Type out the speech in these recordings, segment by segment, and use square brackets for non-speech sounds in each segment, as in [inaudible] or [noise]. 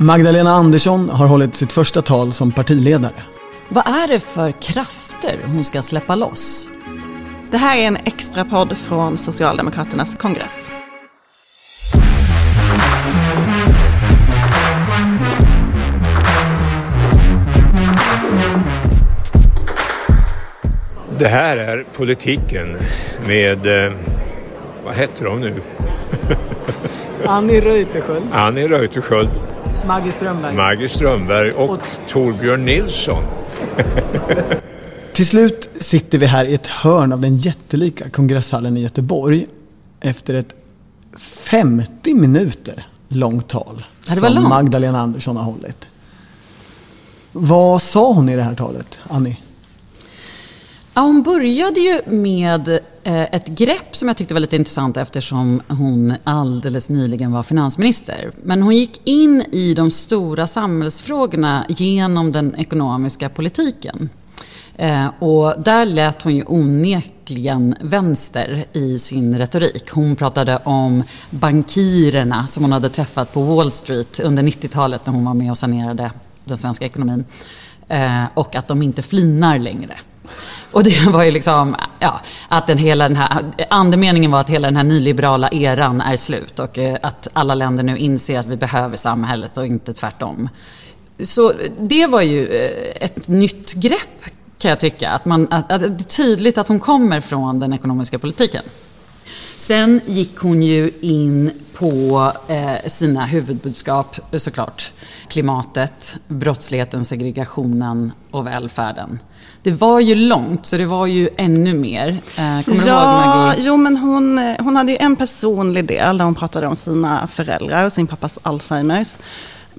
Magdalena Andersson har hållit sitt första tal som partiledare. Vad är det för krafter hon ska släppa loss? Det här är en extra podd från Socialdemokraternas kongress. Det här är politiken med, eh, vad heter de nu? Annie Reuterskiöld, Annie Reuterskiöld, Maggie Strömberg. Maggie Strömberg och Torbjörn Nilsson. [laughs] Till slut sitter vi här i ett hörn av den jättelika kongresshallen i Göteborg efter ett 50 minuter långt tal det var som långt. Magdalena Andersson har hållit. Vad sa hon i det här talet, Annie? Ja, hon började ju med eh, ett grepp som jag tyckte var lite intressant eftersom hon alldeles nyligen var finansminister. Men hon gick in i de stora samhällsfrågorna genom den ekonomiska politiken. Eh, och där lät hon ju onekligen vänster i sin retorik. Hon pratade om bankirerna som hon hade träffat på Wall Street under 90-talet när hon var med och sanerade den svenska ekonomin. Eh, och att de inte flinar längre. Och det var ju liksom, ja, att den hela den här, andemeningen var att hela den här nyliberala eran är slut och eh, att alla länder nu inser att vi behöver samhället och inte tvärtom. Så det var ju eh, ett nytt grepp kan jag tycka. Att, man, att, att det är tydligt att hon kommer från den ekonomiska politiken. Sen gick hon ju in på eh, sina huvudbudskap eh, såklart. Klimatet, brottsligheten, segregationen och välfärden. Det var ju långt, så det var ju ännu mer. Eh, kommer du ihåg Ja, Maggie? jo men hon, eh, hon hade ju en personlig del där hon pratade om sina föräldrar och sin pappas Alzheimers.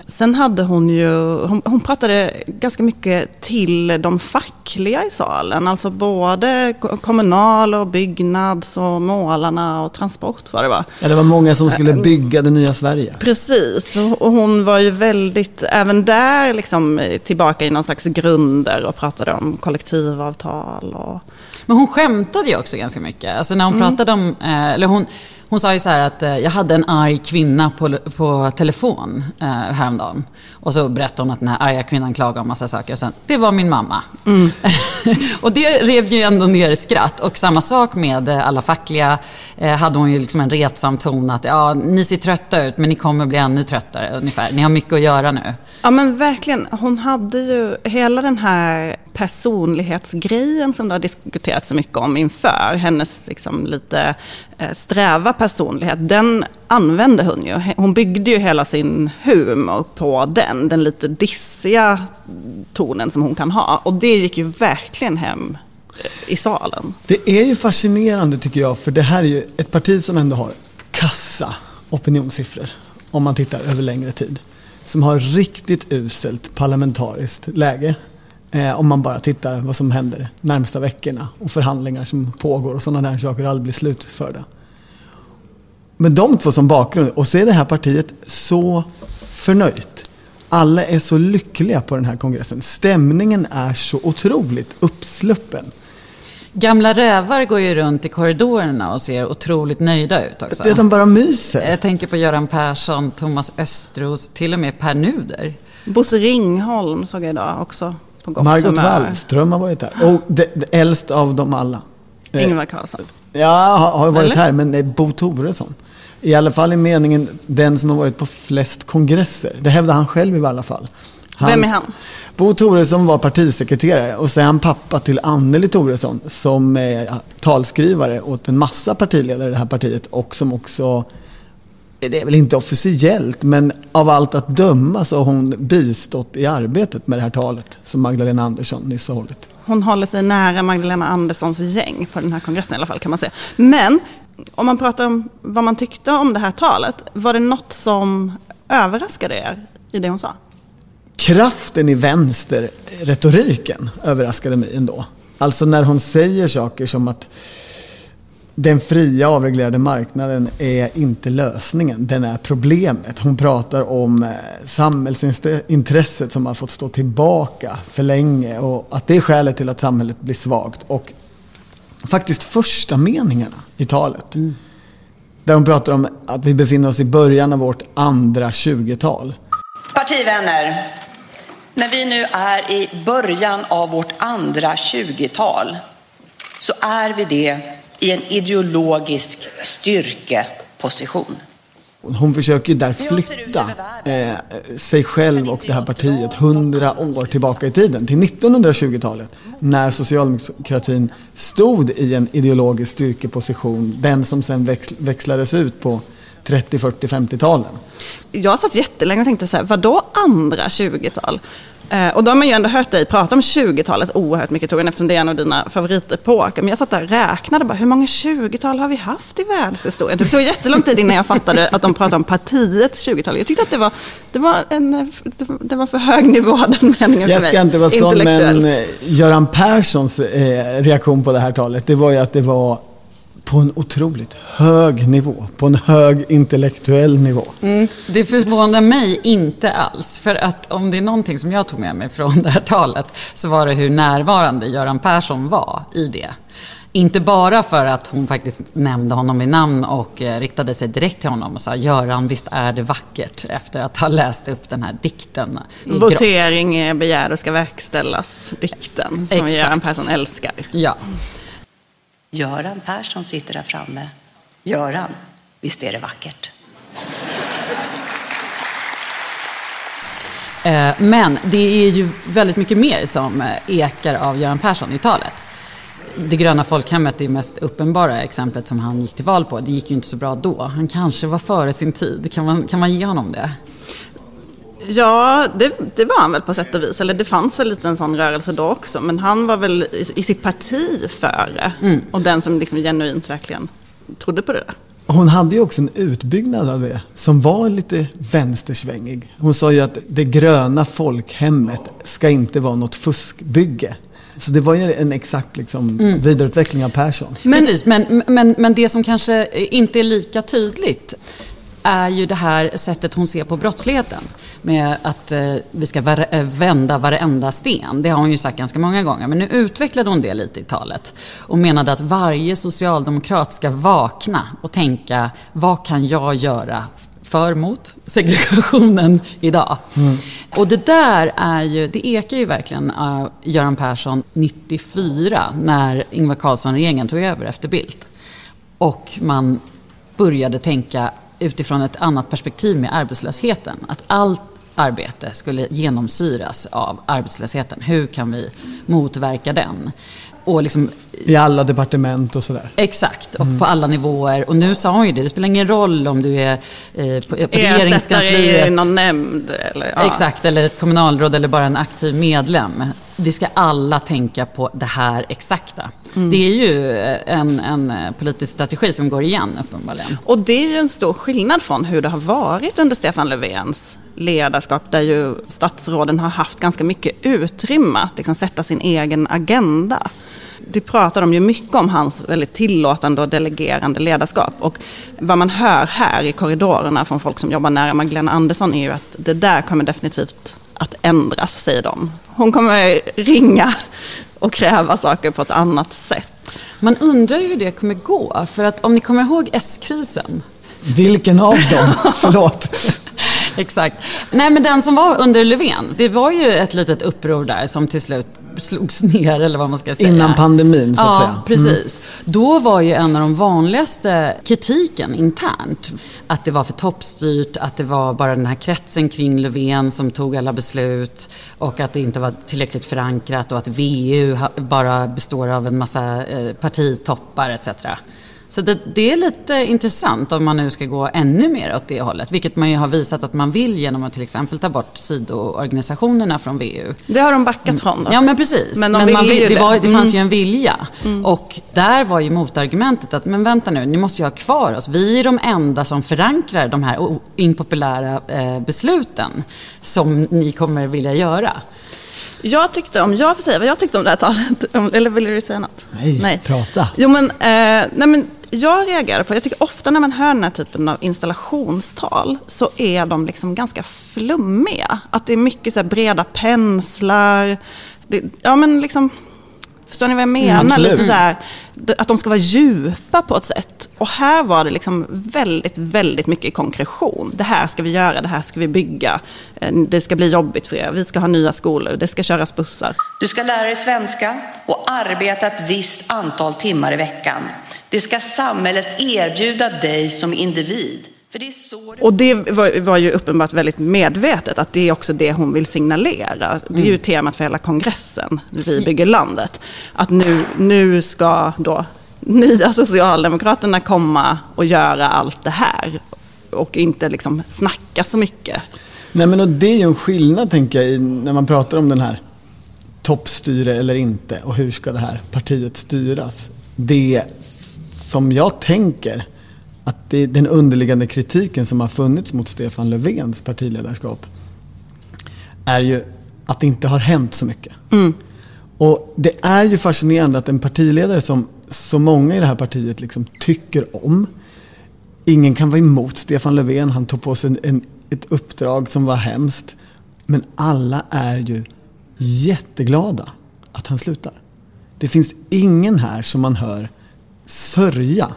Sen hade hon ju, hon, hon pratade ganska mycket till de fackliga i salen. Alltså både ko- kommunal och byggnads och målarna och transport vad det var. Ja, det var många som skulle bygga det nya Sverige. Precis, och hon var ju väldigt, även där liksom eh, tillbaka i någon slags grunder och pratade om kollektivavtal och Men hon skämtade ju också ganska mycket. Alltså när hon Mm. pratade om, eh, eller hon, hon sa ju så här att eh, jag hade en arg kvinna på, på telefon eh, häromdagen. Och så berättade hon att den här arga kvinnan klagade om massa saker. Och sen, det var min mamma. Mm. [laughs] och det rev ju ändå ner i skratt. Och samma sak med eh, alla fackliga. Eh, hade hon ju liksom en retsam ton att ja, ni ser trötta ut men ni kommer bli ännu tröttare ungefär. Ni har mycket att göra nu. Ja men verkligen, hon hade ju hela den här personlighetsgrejen som det har diskuterats så mycket om inför, hennes liksom lite eh, sträva personlighet, den använde hon ju. Hon byggde ju hela sin humor på den, den lite dissiga tonen som hon kan ha. Och det gick ju verkligen hem eh, i salen. Det är ju fascinerande tycker jag, för det här är ju ett parti som ändå har kassa opinionssiffror, om man tittar över längre tid. Som har riktigt uselt parlamentariskt läge. Eh, om man bara tittar vad som händer närmsta veckorna och förhandlingar som pågår och sådana där saker aldrig blir slutförda. Men de två som bakgrund, och så är det här partiet så förnöjt. Alla är så lyckliga på den här kongressen. Stämningen är så otroligt uppsluppen. Gamla rävar går ju runt i korridorerna och ser otroligt nöjda ut också. Det är de bara myser. Jag tänker på Göran Persson, Thomas Östros, till och med Per Nuder. Bosse Ringholm såg jag idag också på gott Margot humör. Wallström har varit där. Och det, det äldst av dem alla. Eh, Ingvar Carlsson. Ja, har, har varit Eller? här, men det är Bo Toresson. I alla fall i meningen den som har varit på flest kongresser. Det hävdar han själv i alla fall. Vem är han? Bo Toresson var partisekreterare och så är han pappa till Anneli Toresson som är talskrivare åt en massa partiledare i det här partiet och som också det är väl inte officiellt, men av allt att döma så har hon bistått i arbetet med det här talet som Magdalena Andersson nyss har hållit. Hon håller sig nära Magdalena Anderssons gäng på den här kongressen i alla fall kan man säga. Men om man pratar om vad man tyckte om det här talet, var det något som överraskade er i det hon sa? Kraften i vänsterretoriken överraskade mig ändå. Alltså när hon säger saker som att den fria avreglerade marknaden är inte lösningen, den är problemet. Hon pratar om eh, samhällsintresset som har fått stå tillbaka för länge och att det är skälet till att samhället blir svagt. Och faktiskt första meningarna i talet, där hon pratar om att vi befinner oss i början av vårt andra 20-tal. But partivänner, när vi nu är i början av vårt andra 20-tal så är vi det i en ideologisk styrkeposition. Hon försöker ju där flytta eh, sig själv och det här partiet hundra år tillbaka i tiden, till 1920-talet. När socialdemokratin stod i en ideologisk styrkeposition, den som sen väx växlades ut på 30, 40, 50-talen. Jag satt jättelänge och tänkte så här, vadå andra 20-tal? Eh, och då har man ju ändå hört dig prata om 20-talet oerhört mycket Torbjörn, eftersom det är en av dina favoritepoker. Men jag satt där och räknade bara, hur många 20-tal har vi haft i världshistorien? Det tog jättelång tid innan jag fattade att de pratade om partiets 20-tal. Jag tyckte att det var, det var, en, det var för hög nivå, den meningen Jag ska inte vara sån, men Göran Perssons eh, reaktion på det här talet, det var ju att det var på en otroligt hög nivå, på en hög intellektuell nivå. Mm, det förvånar mig inte alls, för att om det är någonting som jag tog med mig från det här talet så var det hur närvarande Göran Persson var i det. Inte bara för att hon faktiskt nämnde honom vid namn och eh, riktade sig direkt till honom och sa Göran, visst är det vackert efter att ha läst upp den här dikten i Votering är begärd och ska verkställas, dikten som Exakt. Göran Persson älskar. Ja. Göran Persson sitter där framme. Göran, visst är det vackert? Eh, men det är ju väldigt mycket mer som eh, ekar av Göran Persson i talet. Det gröna folkhemmet är det mest uppenbara exemplet som han gick till val på. Det gick ju inte så bra då. Han kanske var före sin tid. Kan man, kan man ge honom det? Ja, det, det, var han väl på sätt och vis. Eller det fanns väl lite en sån rörelse då också. Men han var väl i, i sitt parti före. Mm. Och den som liksom genuint verkligen trodde på det där. Hon hade ju också en utbyggnad av det som var lite vänstersvängig. Hon sa ju att det gröna folkhemmet ska inte vara något fuskbygge. Så det var ju en exakt liksom mm. vidareutveckling av Persson. Men, Precis, men, men, men det som kanske inte är lika tydligt är ju det här sättet hon ser på brottsligheten. Med att eh, vi ska eh, vända varenda sten. Det har hon ju sagt ganska många gånger. Men nu utvecklade hon det lite i talet. Och menade att varje socialdemokrat ska vakna och tänka, vad kan jag göra för mot segregationen idag. Mm. Och det där är ju, det ekar ju verkligen av Göran Persson 94 när Ingvar Carlsson-regeringen tog över efter Bildt. Och man började tänka utifrån ett annat perspektiv med arbetslösheten. Att allt arbete skulle genomsyras av arbetslösheten. Hur kan vi motverka den? Och liksom, I alla departement och sådär. Exakt, och mm. på alla nivåer. Och nu sa hon ju det, det spelar ingen roll om du är eh, på, på regeringskansliet. i någon nämnd. Eller, ja. Exakt, eller ett kommunalråd eller bara en aktiv medlem. Vi ska alla tänka på det här exakta. Mm. Det är ju en, en politisk strategi som går igen uppenbarligen. Och det är ju en stor skillnad från hur det har varit under Stefan Löfvens ledarskap där ju statsråden har haft ganska mycket utrymme att liksom sätta sin egen agenda. Det pratar de ju mycket om hans väldigt tillåtande och delegerande ledarskap. Och vad man hör här i korridorerna från folk som jobbar nära Magdalena Andersson är ju att det där kommer definitivt att ändras, säger de. Hon kommer ringa och kräva saker på ett annat sätt. Man undrar ju hur det kommer gå, för att om ni kommer ihåg S-krisen. Vilken av dem? [laughs] Förlåt. [laughs] Exakt. Nej, men den som var under Löfven. Det var ju ett litet uppror där som till slut slogs [laughs] ner, eller vad man ska säga. Innan pandemin, så att ja, säga. Ja, precis. Mm. Då var ju en av de vanligaste kritiken internt att det var för toppstyrt, att det var bara den här kretsen kring Löfven som tog alla beslut och att det inte var tillräckligt förankrat och att VU bara består av en massa eh, partitoppar etc. Så det, det, är lite intressant om man nu ska gå ännu mer åt det hållet. Vilket man ju har visat att man vill genom att till exempel ta bort sidoorganisationerna från VU. Det har de backat från då. Ja men precis. Men, de men man, det, det, var, det fanns mm. ju en vilja. Mm. Och där var ju motargumentet att, men vänta nu, ni måste ju ha kvar oss. Vi är de enda som förankrar de här impopulära eh, besluten som ni kommer vilja göra. Jag tyckte, om jag får säga vad jag tyckte om det här talet, eller vill du säga något? Nej, nej. prata. Jo men, eh, nej men jag reagerar på, jag tycker ofta när man hör den här typen av installationstal så är de liksom ganska flummiga. Att det är mycket så breda penslar. Det, ja men liksom, förstår ni vad jag menar? Mm, Lite så här, att de ska vara djupa på ett sätt. Och här var det liksom väldigt, väldigt mycket konkretion. Det här ska vi göra, det här ska vi bygga. Eh, det ska bli jobbigt för er, vi ska ha nya skolor, det ska köras bussar. Du ska lära dig svenska och arbeta ett visst antal timmar i veckan. Det ska samhället erbjuda dig som individ. För det är så det... Och det var, var, ju uppenbart väldigt medvetet, att det är också det hon vill signalera. Det är ju mm. temat för hela kongressen, Vi bygger landet. Att nu, nu ska då nya Socialdemokraterna komma och göra allt det här. Och inte liksom snacka så mycket. Nej men och det är ju en skillnad tänker jag när man pratar om den här toppstyre eller inte och hur ska det här partiet styras. Det som jag tänker att det, den underliggande kritiken som har funnits mot Stefan Löfvens partiledarskap är ju att det inte har hänt så mycket. Mm. Och det är ju fascinerande att en partiledare som så många i det här partiet liksom tycker om. Ingen kan vara emot Stefan Löfven. Han tog på sig en, en, ett uppdrag som var hemskt. Men alla är ju jätteglada att han slutar. Det finns ingen här som man hör sörja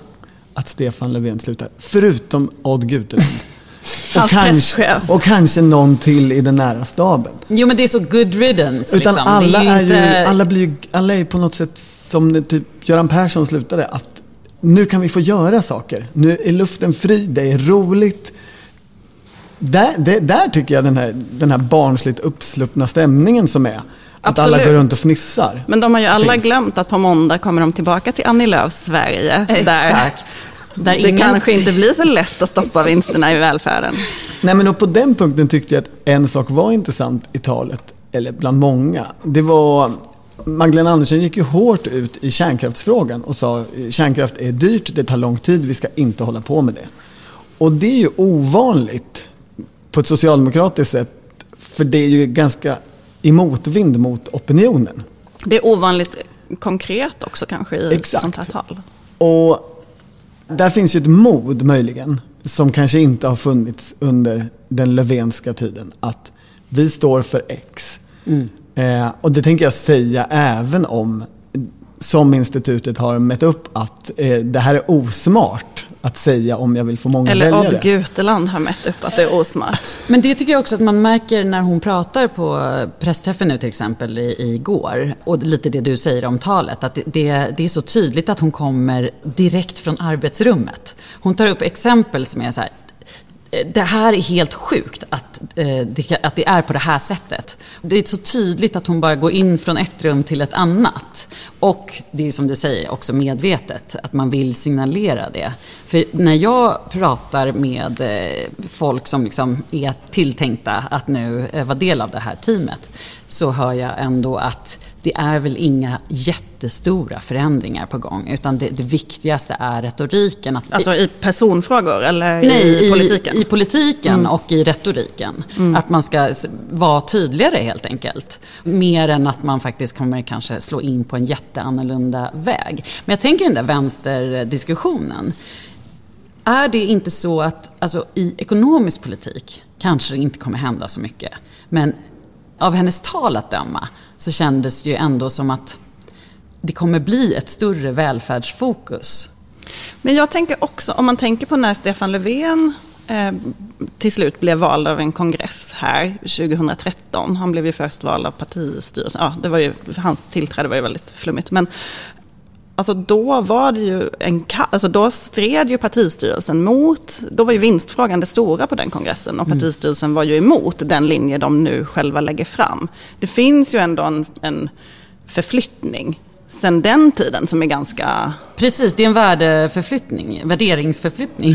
att Stefan Löfven slutar. Förutom Odd Guteland. [laughs] Och kanske, och kanske någon till i den nära staben. Jo men det är så good riddance. Utan liksom. alla, är ju, inte... alla, blir ju, alla är på något sätt som typ Göran Persson slutade. Att nu kan vi få göra saker. Nu är luften fri, det är roligt. Där, det, där tycker jag den här, den här barnsligt uppsluppna stämningen som är. Att Absolut. alla går runt och fnissar. Men de har ju alla finns. glömt att på måndag kommer de tillbaka till Annie Lööfs Sverige. Exakt. [laughs] Där, där det ingen... kanske inte blir så lätt att stoppa vinsterna i välfärden. Nej men och på den punkten tyckte jag att en sak var intressant i talet, eller bland många. Det var Magdalena Andersson gick ju hårt ut i kärnkraftsfrågan och sa kärnkraft är dyrt, det tar lång tid, vi ska inte hålla på med det. Och det är ju ovanligt på ett socialdemokratiskt sätt, för det är ju ganska i motvind mot opinionen. Det är ovanligt konkret också kanske i Exakt. ett sånt här tal. Och där finns ju ett mod möjligen som kanske inte har funnits under den Löfvenska tiden. Att vi står för X. Mm. Eh, och det tänker jag säga även om som institutet har mätt upp att eh, det här är osmart att säga om jag vill få många Eller väljare. Eller Odd Guteland har mätt upp att det är osmart. Men det tycker jag också att man märker när hon pratar på pressträffen nu till exempel igår. Och lite det du säger om talet. Att det, det, det är så tydligt att hon kommer direkt från arbetsrummet. Hon tar upp exempel som är så här, det här är helt sjukt att, eh, det, att det är på det här sättet. Det är så tydligt att hon bara går in från ett rum till ett annat. Och det är som du säger också medvetet, att man vill signalera det. För när jag pratar med eh, folk som liksom är tilltänkta att nu eh, vara del av det här teamet, så hör jag ändå att det är väl inga jättestora förändringar på gång, utan det, det viktigaste är retoriken. Att alltså i personfrågor eller nej, i politiken? I, i politiken mm. och i retoriken. Mm. Att man ska vara tydligare helt enkelt. Mer än att man faktiskt kommer kanske slå in på en jätteannorlunda väg. Men jag tänker den där vänsterdiskussionen. Är det inte så att alltså, i ekonomisk politik kanske det inte kommer hända så mycket. Men av hennes tal att döma så kändes det ju ändå som att det kommer bli ett större välfärdsfokus. Men jag tänker också, om man tänker på när Stefan Löfven eh, till slut blev vald av en kongress här 2013. Han blev ju först vald av partistyrelsen. Ja, det var ju, hans tillträde var ju väldigt flummigt. Men Alltså då var det ju en alltså då stred ju partistyrelsen mot, då var ju vinstfrågan det stora på den kongressen och mm. partistyrelsen var ju emot den linje de nu själva lägger fram. Det finns ju ändå en, en förflyttning sen den tiden som är ganska... Precis, det är en värdeförflyttning, värderingsförflyttning.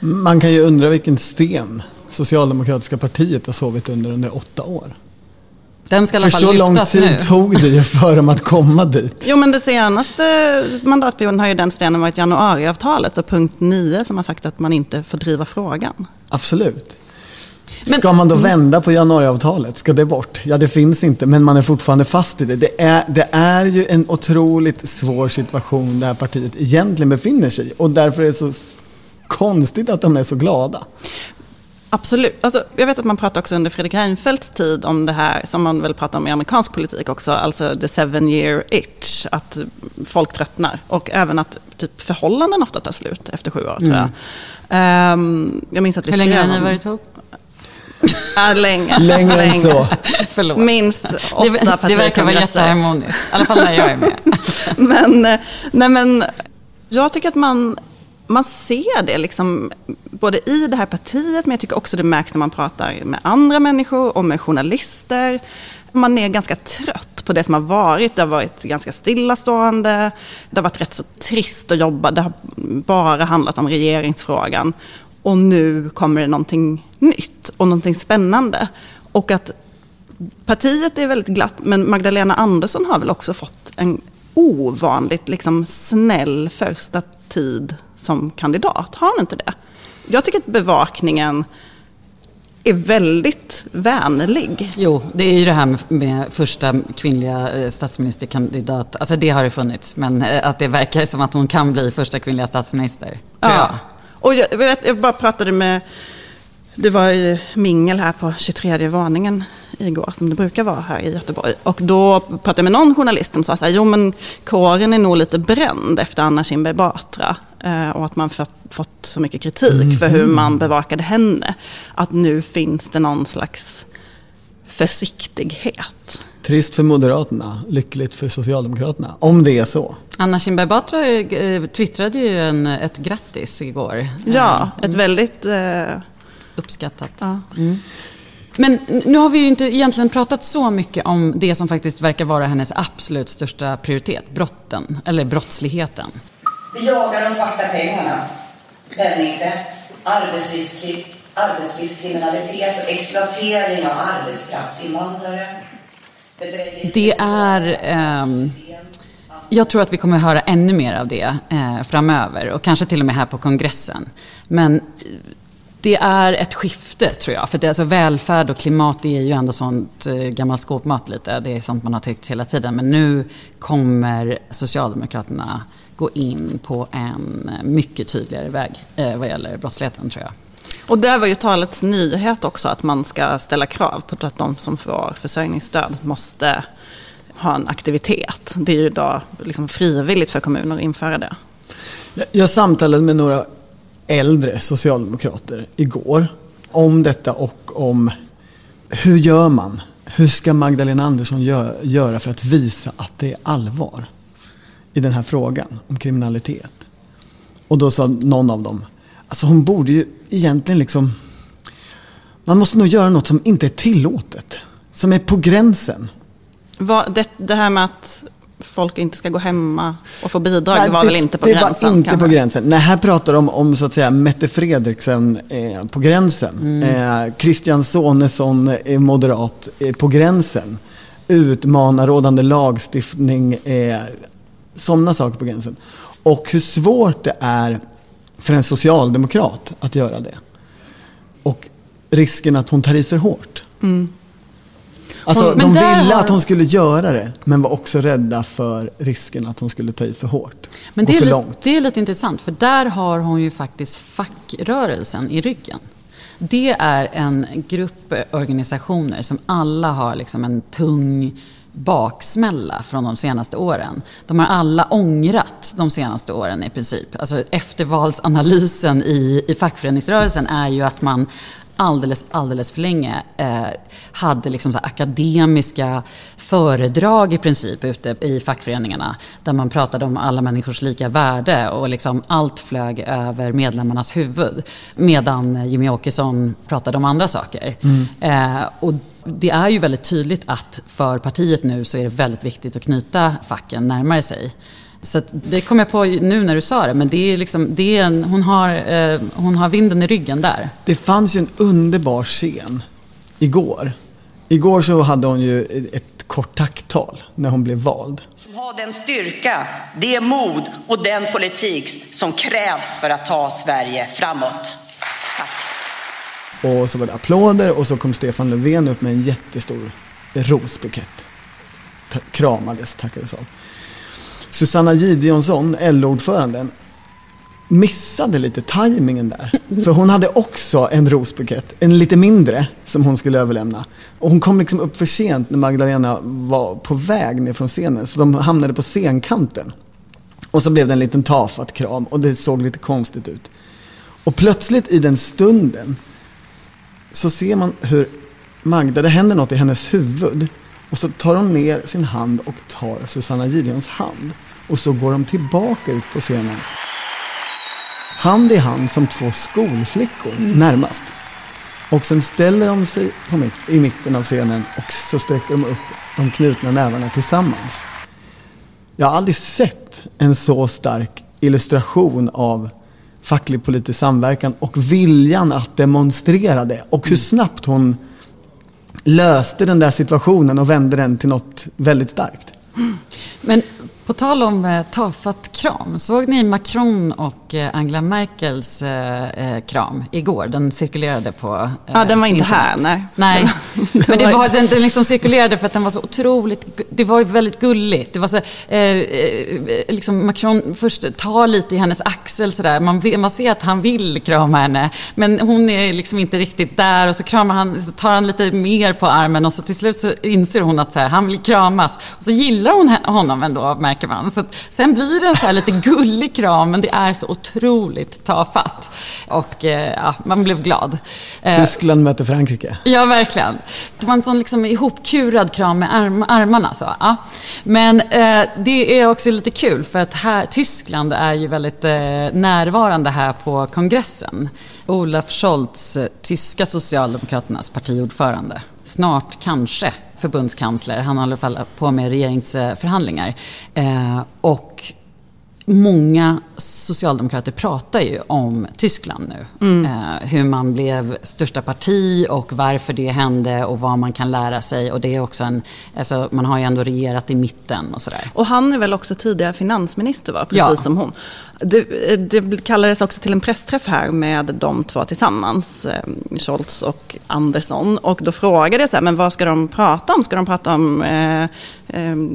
Man kan ju undra vilken sten Socialdemokratiska partiet har sovit under under åtta år. Den ska i alla fall För så lång tid nu. tog det ju för dem att komma dit. Jo, men det senaste mandatperioden har ju den stenen varit januariavtalet och punkt 9 som har sagt att man inte får driva frågan. Absolut. Men, Ska man då vända på januariavtalet? Ska det bort? Ja, det finns inte, men man är fortfarande fast i det. Det är, det är ju en otroligt svår situation det här partiet egentligen befinner sig i. Och därför är det så konstigt att de är så glada. Absolut. Alltså, jag vet att man pratar också under Fredrik Reinfeldts tid om det här, som man väl pratar om i amerikansk politik också, alltså the seven year itch, att folk tröttnar. Och även att typ, förhållanden ofta tar slut efter sju år, tror jag. Um, jag minns att vi Hur länge har ni varit ihop? [laughs] Ja, länge. Längre än så. Förlåt. Minst åtta det, det verkar vara jätteharmoniskt. I alla fall när jag är med. [laughs] men, eh, nej men, jag tycker att man, man ser det liksom, både i det här partiet, men jag tycker också det märks när man pratar med andra människor och med journalister. Man är ganska trött på det som har varit. Det har varit ganska stillastående. Det har varit rätt så trist att jobba. Det har bara handlat om regeringsfrågan. Och nu kommer det någonting nytt och någonting spännande. Och att partiet är väldigt glatt, men Magdalena Andersson har väl också fått en ovanligt liksom, snäll första tid som kandidat. Har han inte det? Jag tycker att bevakningen är väldigt vänlig. Jo, det är ju det här med, med första kvinnliga eh, statsministerkandidat. Alltså det har det funnits, men eh, att det verkar som att hon kan bli första kvinnliga statsminister. Tror jag. Och jag, jag, jag bara pratade med, det var ju mingel här på 23 våningen igår, som det brukar vara här i Göteborg. Och då pratade jag med någon journalist som sa så här, jo men kåren är nog lite bränd efter Anna Kinberg Batra. Eh, och att man fått, fått så mycket kritik för hur man bevakade henne. Att nu finns det någon slags försiktighet. Trist för Moderaterna, lyckligt för Socialdemokraterna. Om det är så. Anna Kinberg Batra eh, twittrade ju en, ett grattis igår. Ja, ett väldigt... Eh, Uppskattat. ja. Men nu har vi ju inte egentligen pratat så mycket om det som faktiskt verkar vara hennes absolut största prioritet, brotten, eller brottsligheten. Vi jagar de svarta pengarna, penningtvätt, arbetslivskriminalitet och exploatering av arbetskraftsinvandrare. Det är... Um... jag tror att vi kommer höra ännu mer av det eh, framöver och kanske till och med här på kongressen. Men eh, det är ett skifte tror jag. För det, alltså, välfärd och klimat det är ju ändå sånt eh, gammal skåpmat lite. Det är sånt man har tyckt hela tiden. Men nu kommer Socialdemokraterna gå in på en mycket tydligare väg eh, vad gäller brottsligheten tror jag. Och där var ju talets nyhet också att man ska ställa krav på att de som får försörjningsstöd måste ha en aktivitet. Det är ju idag liksom frivilligt för kommuner att införa det. Jag- Jag samtalade med några äldre socialdemokrater igår om detta och om hur gör man? Hur ska Magdalena Andersson gö- göra för att visa att det är allvar i den här frågan om kriminalitet? Och då sa någon av dem, alltså hon borde ju egentligen liksom, man måste nog göra något som inte är tillåtet, som är på gränsen. Vad- Det, det här med att folk inte ska gå hemma och få bidrag, Nej, det var väl inte på det gränsen? var inte kanske? på gränsen. Nej, här pratar de om så att säga Mette Fredriksen eh, på gränsen. Mm. Eh, Christian Sonesson är moderat eh, på gränsen. Utmana rådande lagstiftning, eh, sådana saker på gränsen. Och hur svårt det är för en socialdemokrat att göra det. Och risken att hon tar i för hårt. Alltså, Hon- de ville har- att hon skulle göra det, men var också rädda för risken att hon skulle ta i för hårt. Men det är, för långt. det är lite intressant, för där har hon ju faktiskt fackrörelsen i ryggen. Det är en grupp organisationer som alla har liksom en tung baksmälla från de senaste åren. De har alla ångrat de senaste åren i princip. Alltså eftervalsanalysen i, i fackföreningsrörelsen är ju att man alldeles, alldeles för länge eh, hade liksom så akademiska föredrag i princip ute i fackföreningarna där man pratade om alla människors lika värde och liksom allt flög över medlemmarnas huvud medan Jimmy Åkesson pratade om andra saker. Eh, och det är ju väldigt tydligt att för partiet nu så är det väldigt viktigt att knyta facken närmare sig. Så att det kom jag på nu när du sa det, men det är liksom, det är en, hon, har, eh, hon har vinden i ryggen där. Det fanns ju en underbar scen igår. Igår så hade hon ju ett kort tacktal när hon blev vald. Som har den styrka, det mod och den politik som krävs för att ta Sverige framåt. Och så var det applåder och så kom Stefan Löfven upp med en jättestor rosbukett. Ta- kramades, tackades av. Susanna Gideonsson, LO-ordföranden, missade lite tajmingen där. [laughs] För hon hade också en rosbukett, en lite mindre, som hon skulle överlämna. Och hon kom liksom upp för sent när Magdalena var på väg ner från scenen. Så de hamnade på scenkanten. Och så blev det en liten tafatt kram och det såg lite konstigt ut. Och plötsligt i den stunden så ser man hur Magda, det händer något i hennes huvud. Och så tar hon ner sin hand och tar Susanna Gideons hand. Och så går de tillbaka ut på scenen. Hand i hand som två skolflickor närmast. Och sen ställer de sig mitt, i mitten av scenen och så sträcker de upp de knutna nävarna tillsammans. Jag har aldrig sett en så stark illustration av facklig politisk samverkan och viljan att demonstrera det. Och hur snabbt hon löste den där situationen och vände den till något väldigt starkt. Men på tal om eh, tafatt kram, såg ni Macron och eh, Angela Merkels eh, eh, kram igår? Den cirkulerade på eh, Ja, den var inte internet. här, nej. Nej, [laughs] men det var, den, den liksom cirkulerade för att den var så otroligt, det var ju väldigt gulligt. Det var så, eh, eh, liksom Macron först tar lite i hennes axel sådär, man, man ser att han vill krama henne, men hon är liksom inte riktigt där och så kramar han, så tar han lite mer på armen och så till slut så inser hon att så här, han vill kramas. Och så gillar hon honom ändå, märker man. Så att, sen blir det en så lite gullig kram, men det är så otroligt tafatt. Och eh, ja, man blev glad. Eh, Tyskland möter Frankrike. Ja, verkligen. Det var en sån liksom ihopkurad kram med arm, armarna. Så. Ja. Men eh, det är också lite kul för att här, Tyskland är ju väldigt eh, närvarande här på kongressen. Olaf Scholz, eh, tyska socialdemokraternas partiordförande. Snart kanske förbundskansler. Han håller i alla fall på med regeringsförhandlingar. Eh, och Många socialdemokrater pratar ju om Tyskland nu. Eh, hur man blev största parti och varför det hände och vad man kan lära sig. Och det är också en, alltså, man har ju ändå regerat i mitten och sådär. Och han är väl också tidigare finansminister, va? precis Ja. som hon. Det, det kallades också till en pressträff här med de två tillsammans, eh, Scholz och Andersson. Och då frågade jag så här, men vad ska de prata om? Ska de prata om eh,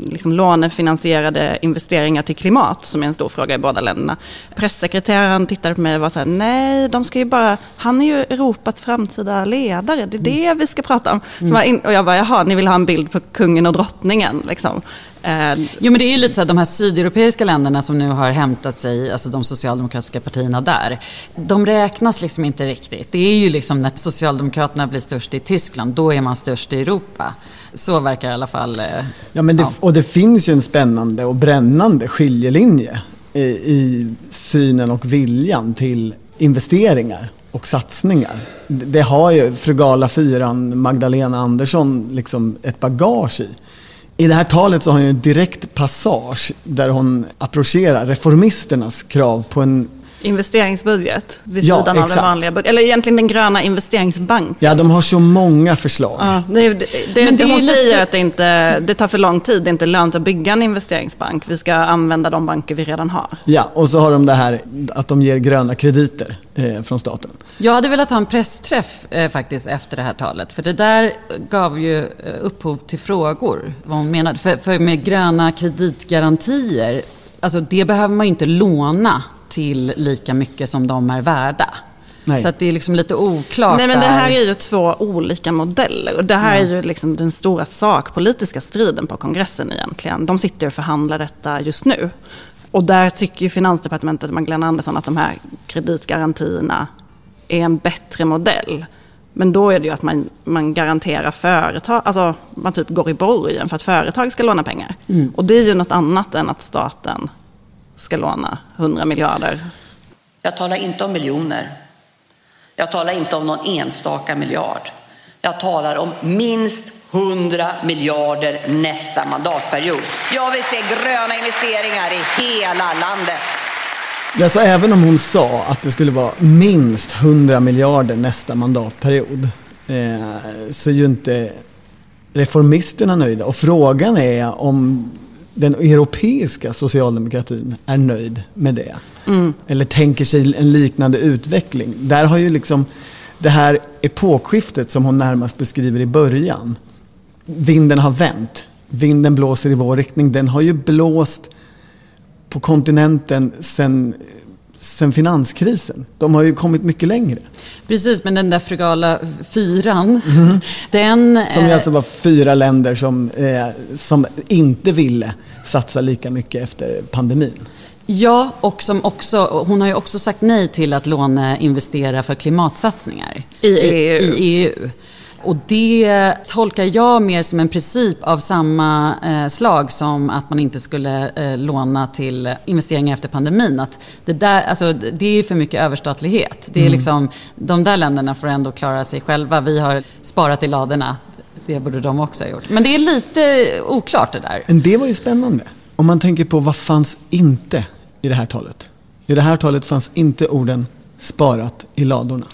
liksom lånefinansierade investeringar till klimat, som är en stor fråga i båda länderna? Pressekreteraren tittade på mig och var så här, nej, de ska ju bara, han är ju Europas framtida ledare, det är det vi ska prata om. In, och jag bara, jaha, ni vill ha en bild på kungen och drottningen, liksom. Eh, Jo men det är ju lite så att de här sydeuropeiska länderna som nu har hämtat sig, alltså de socialdemokratiska partierna där. De räknas liksom inte riktigt. Det är ju liksom när Socialdemokraterna blir störst i Tyskland, då är man störst i Europa. Så verkar i alla fall... eh, Ja, men det, Ja. Och det finns ju en spännande och brännande skiljelinje i, i synen och viljan till investeringar och satsningar. Det, har ju frugala fyran Magdalena Andersson liksom ett bagage i. I det här talet så har hon ju en direkt passage där hon approcherar reformisternas krav på en Investeringsbudget vid Ja, sidan av den exakt. vanliga budgeten. Eller egentligen den gröna investeringsbanken. Ja, de har så många förslag. Ja, det, det, det, Men det är hon lite- säger att det, inte, det tar för lång tid, det är inte lönt att bygga en investeringsbank. Vi ska använda de banker vi redan har. Ja, och så har de det här att de ger gröna krediter eh, från staten. Jag hade velat ha en pressträff eh, faktiskt efter det här talet. För det där gav ju eh, upphov till frågor. Vad hon menade. För, för med gröna kreditgarantier, alltså det behöver man ju inte låna till lika mycket som de är värda. Nej. Så att det är liksom lite oklart Nej men det här är ju två olika modeller. Och det här är ju liksom den stora sakpolitiska striden på kongressen egentligen. De sitter och förhandlar detta just nu. Och där tycker ju Finansdepartementet, Magdalena Andersson, att de här kreditgarantierna är en bättre modell. Men då är det ju att man, man garanterar företag, alltså man typ går i borgen för att företag ska låna pengar. Och det är ju något annat än att staten ska låna 100 miljarder. Jag talar inte om miljoner. Jag talar inte om någon enstaka miljard. Jag talar om minst 100 miljarder nästa mandatperiod. Jag vill se gröna investeringar i hela landet. Alltså även om hon sa att det skulle vara minst 100 miljarder nästa mandatperiod eh, så är ju inte reformisterna nöjda. Och frågan är om den europeiska socialdemokratin är nöjd med det. Eller tänker sig en liknande utveckling. Där har ju liksom det här epokskiftet som hon närmast beskriver i början. Vinden har vänt. Vinden blåser i vår riktning. Den har ju blåst på kontinenten sen sen finanskrisen. De har ju kommit mycket längre. Precis, men den där frugala fyran, mm. [laughs] den... Som ju alltså var fyra länder som, eh, som inte ville satsa lika mycket efter pandemin. Ja, och som också, hon har ju också sagt nej till att låneinvestera för klimatsatsningar. I EU. I, i EU. Och det tolkar jag mer som en princip av samma eh, slag som att man inte skulle eh, låna till investeringar efter pandemin. Att det, där, alltså, det är för mycket överstatlighet. Det är mm. liksom, de där länderna får ändå klara sig själva. Vi har sparat i ladorna. Det borde de också ha gjort. Men det är lite oklart det där. Men det var ju spännande. Om man tänker på vad fanns inte i det här talet. I det här talet fanns inte orden sparat i ladorna.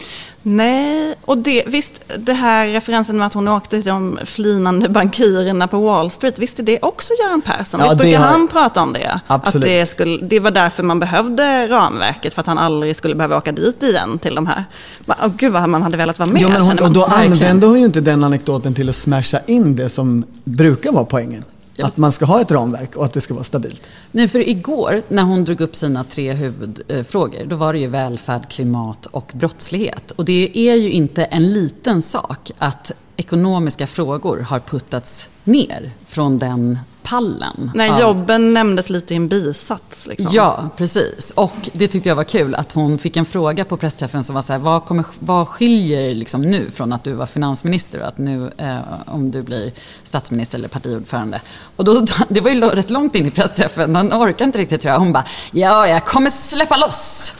Nej, och det, visst det här referensen med att hon åkte till de flinande bankirerna på Wall Street, visst är det också Göran Persson? Ja, visst brukar har... han prata om det? Absolut. Att det, skulle, det var därför man behövde ramverket, för att han aldrig skulle behöva åka dit igen till de här. Oh, gud vad man hade velat vara med. Jo, men hon, och då använde hon ju inte den anekdoten till att smasha in det som brukar vara poängen. Att man ska ha ett ramverk och att det ska vara stabilt. Nej, för igår när hon drog upp sina tre huvudfrågor, då var det ju välfärd, klimat och brottslighet. Och det är ju inte en liten sak att ekonomiska frågor har puttats ner från den pallen. Nej, av... jobben nämndes lite i en bisats. Liksom. Ja, precis. Och det tyckte jag var kul att hon fick en fråga på pressträffen som var så här, vad, kommer, vad skiljer liksom nu från att du var finansminister och att nu, eh, om du blir statsminister eller partiordförande? Och då, [laughs] det var ju rätt långt in i pressträffen, hon orkade inte riktigt tror jag. Hon bara, ja, jag kommer släppa loss.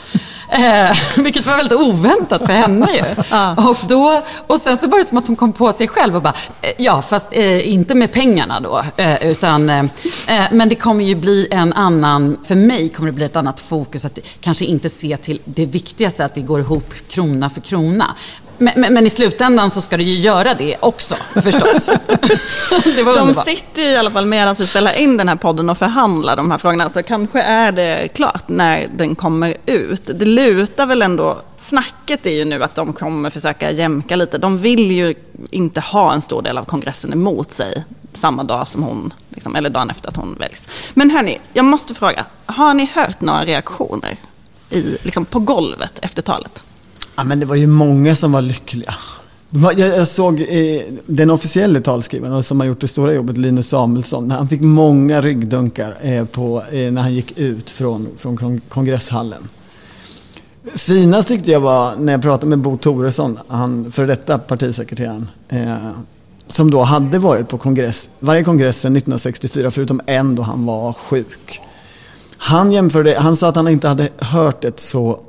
Eh, vilket var väldigt oväntat för henne ju. [laughs] Och, då, och sen så var det som att hon kom på sig själv och bara, eh, ja fast eh, inte med pengarna då. Eh, utan, eh, eh, men det kommer ju bli en annan, för mig kommer det bli ett annat fokus. Att kanske inte se till det viktigaste, att det går ihop krona för krona. Men, men, men, i slutändan så ska det ju göra det också, förstås. [laughs] det var de sitter ju i alla fall medan vi spelar in den här podden och förhandlar de här frågorna. Så kanske är det klart när den kommer ut. Det lutar väl ändå Snacket är ju nu att de kommer försöka jämka lite. De vill ju inte ha en stor del av kongressen emot sig samma dag som hon, liksom, eller dagen efter att hon väljs. Men hörni, jag måste fråga, har ni hört några reaktioner i, liksom, på golvet efter talet? Ja, men det var ju många som var lyckliga. Jag, såg eh, den officiella talskrivaren som har gjort det stora jobbet, Linus Samuelsson. Han fick många ryggdunkar eh, på, eh, när han gick ut från, från kongresshallen. Finast tyckte jag var när jag pratade med Bo Toresson, han före detta partisekreteraren. Eh, som då hade varit på kongress, varje kongress sedan 1964 förutom en då han var sjuk. Han jämförde, han sa att han inte hade hört ett så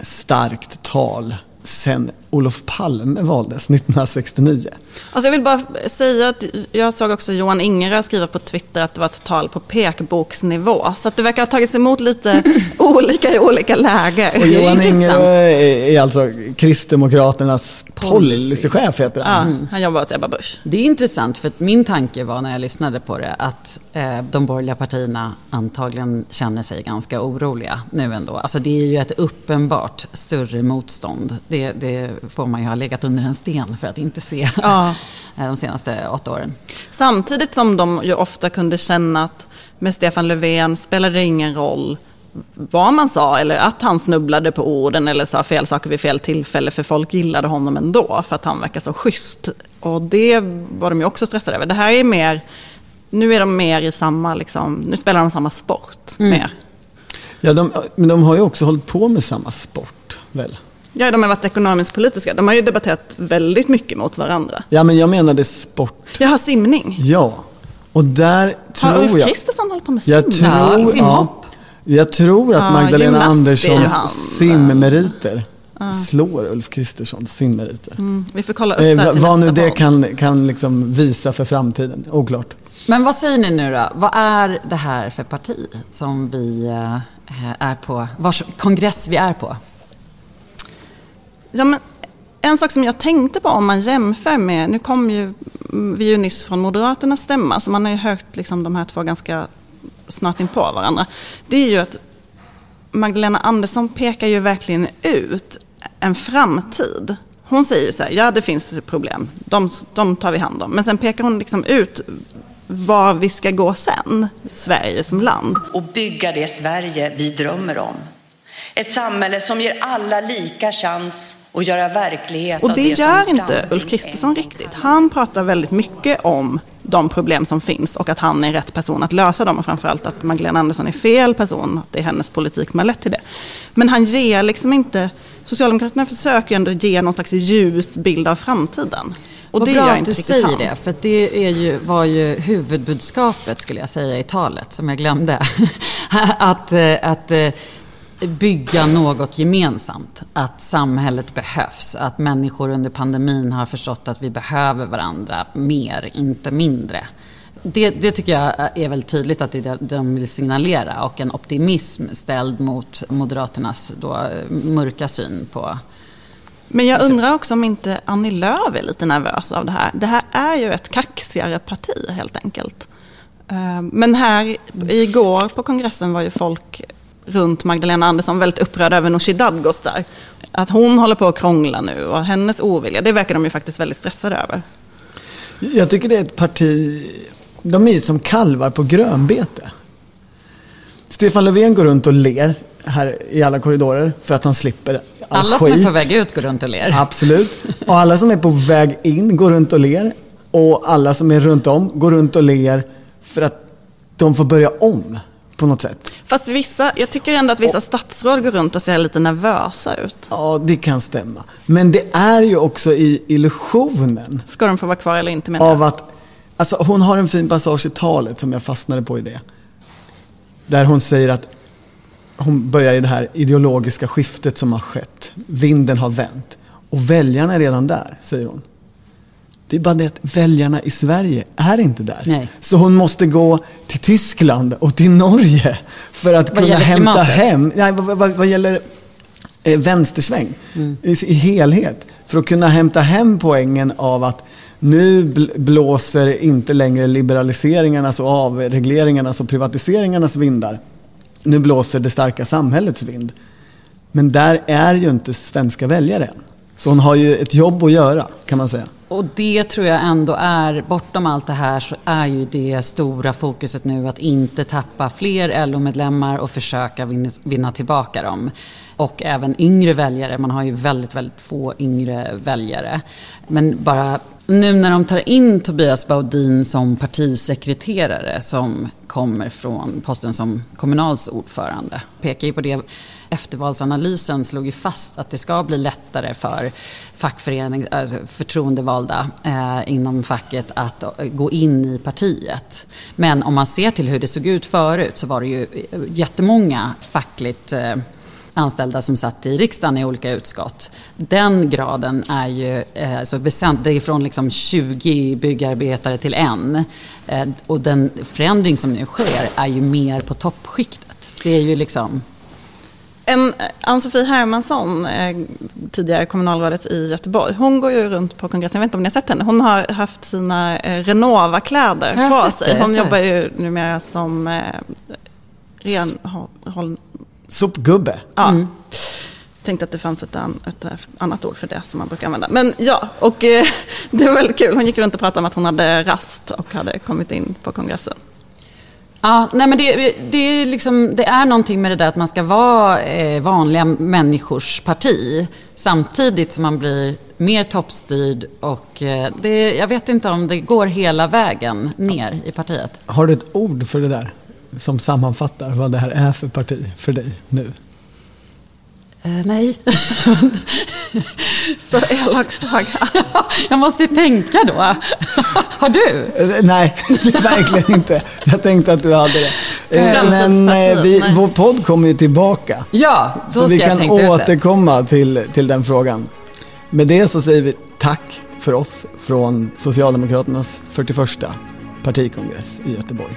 starkt tal sen Olof Palme valdes 1969. Alltså jag vill bara säga att jag såg också Johan Ingerö skriva på Twitter att det var ett tal på pekboksnivå. Så att det verkar ha tagits emot lite [laughs] olika i olika läger. Och Johan Ingerö är alltså Kristdemokraternas policychef heter han. Ja, mm. han jobbar åt Ebba Busch. Det är intressant för att min tanke var när jag lyssnade på det att eh, de borgerliga partierna antagligen känner sig ganska oroliga nu ändå. Alltså det är ju ett uppenbart större motstånd. Det, det får man ju ha legat under en sten för att inte se ja. [laughs] de senaste åtta åren. Samtidigt som de ju ofta kunde känna att med Stefan Löfven spelade det ingen roll vad man sa eller att han snubblade på orden eller sa fel saker vid fel tillfälle för folk gillade honom ändå för att han verkar så schysst. Och det var de ju också stressade över. Det här är mer, nu är de mer i samma, liksom, nu spelar de samma sport mm. mer. Ja, de, men de har ju också hållit på med samma sport väl? Ja, de har varit ekonomiskt politiska. De har ju debatterat väldigt mycket mot varandra. Ja, men jag menade sport. Jaha, simning. Ja. Och där tror jag... Har Ulf Kristersson hållit på med simning? Jag tror, ja, simhopp. Ja, jag tror att Magdalena Anderssons simmeriter ja. slår Ulf Kristerssons simmeriter. Mm, vi får kolla upp det eh, Vad nu det kan, kan liksom visa för framtiden, oklart. Men vad säger ni nu då? Vad är det här för parti som vi eh, är på, vars kongress vi är på? Ja, men en sak som jag tänkte på om man jämför med, nu kom ju mm, vi ju nyss från Moderaternas stämma, så man har ju hört liksom de här två ganska snart in på varandra. Det är ju att Magdalena Andersson pekar ju verkligen ut en framtid. Hon säger så här, ja det finns problem, de, de tar vi hand om. Men sen pekar hon liksom ut var vi ska gå sen, Sverige som land. Och bygga det Sverige vi drömmer om. Ett samhälle som ger alla lika chans att göra verklighet Och av det det gör som inte Ulf Kristersson riktigt. Han pratar väldigt mycket om de problem som finns och att han är rätt person att lösa dem och framförallt att Magdalena Andersson är fel person, att det är hennes politik som har lett till det. Men han ger liksom inte, Socialdemokraterna försöker ju ändå ge någon slags ljus bild av framtiden. Och Vad det bra att inte du riktigt säger han. det, för det är ju, var ju huvudbudskapet skulle jag säga i talet, som jag glömde. [laughs] att, eh, att eh, bygga något gemensamt. Att samhället behövs. Att människor under pandemin har förstått att vi behöver varandra mer, inte mindre. Det, det tycker jag är väldigt tydligt att det är det de vill signalera och en optimism ställd mot Moderaternas då mörka syn på Men jag undrar också om inte Annie Lööf är lite nervös av det här. Det här är ju ett kaxigare parti helt enkelt. Eh, men här igår på kongressen var ju folk runt Magdalena Andersson väldigt upprörda över Nooshi Dadgostar. Att hon håller på att krångla nu och hennes ovilja, det verkar de ju faktiskt väldigt stressade över. Jag tycker det är ett parti, de är ju som kalvar på grönbete. Stefan Löfven går runt och ler här i alla korridorer för att han slipper all Alla som skit. är på väg ut går runt och ler. Absolut. Och alla som är på väg in går runt och ler. Och alla som är runt om går runt och ler för att de får börja om på något sätt. Fast vissa, jag tycker ändå att vissa statsråd går runt och ser lite nervösa ut. Ja, det kan stämma. Men det är ju också i illusionen Ska de få vara kvar eller inte menar av att... Alltså hon har en fin passage i talet som jag fastnade på i det. Där hon säger att hon börjar i det här ideologiska skiftet som har skett. Vinden har vänt. Och väljarna är redan där, säger hon. Det är bara det att väljarna i Sverige är inte där. Nej. Så hon måste gå till Tyskland och till Norge för att Vad kunna hämta klimatet? hem, nej, vad, vad, vad gäller eh, vänstersväng Mm. i, i helhet. För att kunna hämta hem poängen av att nu bl- blåser inte längre liberaliseringarnas och avregleringarnas och privatiseringarnas vindar. Nu blåser det starka samhällets vind. Men där är ju inte svenska väljare än. Så hon har ju ett jobb att göra, kan man säga. Och det tror jag ändå är, bortom allt det här så är ju det stora fokuset nu att inte tappa fler LO-medlemmar och försöka vinna, vinna tillbaka dem. Och även yngre väljare, man har ju väldigt, väldigt få yngre väljare. Men bara nu när de tar in Tobias Baudin som partisekreterare som kommer från posten som Kommunals ordförande, pekar ju på det eftervalsanalysen slog ju fast att det ska bli lättare för fackförening, alltså förtroendevalda eh, inom facket att gå in i partiet. Men om man ser till hur det såg ut förut så var det ju eh, jättemånga fackligt eh, anställda som satt i riksdagen i olika utskott. Den graden är ju eh, så väsentlig, från liksom 20 byggarbetare till en. Eh, och den förändring som nu sker är ju mer på toppskiktet. Det är ju liksom... En, Ann-Sofie Hermansson, eh, tidigare kommunalrådet i Göteborg, hon går ju runt på kongressen, jag vet inte om ni har sett henne, hon har haft sina eh, Renova-kläder på det, sig. Hon jobbar ju numera som eh, renhåll... Sopgubbe. Ja. Mm. Tänkte att det fanns ett, an, ett eh, annat ord för det som man brukar använda. Men ja, och eh, [laughs] det var väldigt kul. Hon gick runt och pratade om att hon hade rast och hade kommit in på kongressen. Ja, nej men det, det, är liksom, det är någonting med det där att man ska vara eh, vanliga människors parti samtidigt som man blir mer toppstyrd och eh, det, jag vet inte om det går hela vägen ner i partiet. Har du ett ord för det där? Som sammanfattar vad det här är för parti för dig nu? Eh, nej. [laughs] Så elak fråga. [laughs] jag måste tänka då. [laughs] Har du? Eh, Nej, verkligen inte. Jag tänkte att du hade det. Eh, Men eh, vi, Nej. vår podd kommer ju tillbaka. Ja, då Så ska vi jag kan ut återkomma till, till den frågan. Med det så säger vi tack för oss från Socialdemokraternas 41 partikongress i Göteborg.